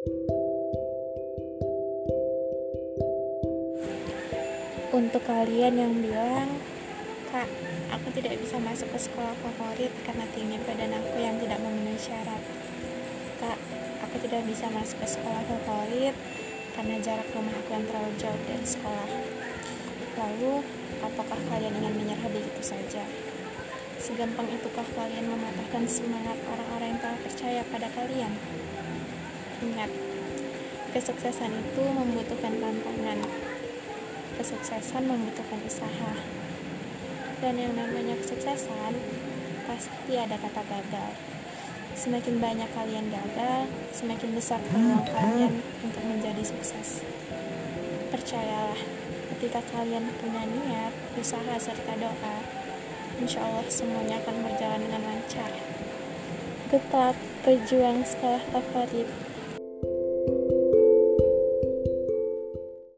Untuk kalian yang bilang, Kak, aku tidak bisa masuk ke sekolah favorit karena tinggi badan aku yang tidak memenuhi syarat. Kak, aku tidak bisa masuk ke sekolah favorit karena jarak rumah aku yang terlalu jauh dari sekolah. Lalu, apakah kalian ingin menyerah begitu saja? Segampang itukah kalian mematahkan semangat orang-orang yang telah percaya pada kalian? Ingat, kesuksesan itu membutuhkan tantangan kesuksesan membutuhkan usaha. Dan yang namanya kesuksesan pasti ada kata gagal. Semakin banyak kalian gagal, semakin besar peluang kalian untuk menjadi sukses. Percayalah, ketika kalian punya niat, usaha, serta doa, insya Allah semuanya akan berjalan dengan lancar. Good luck, pejuang sekolah favorit.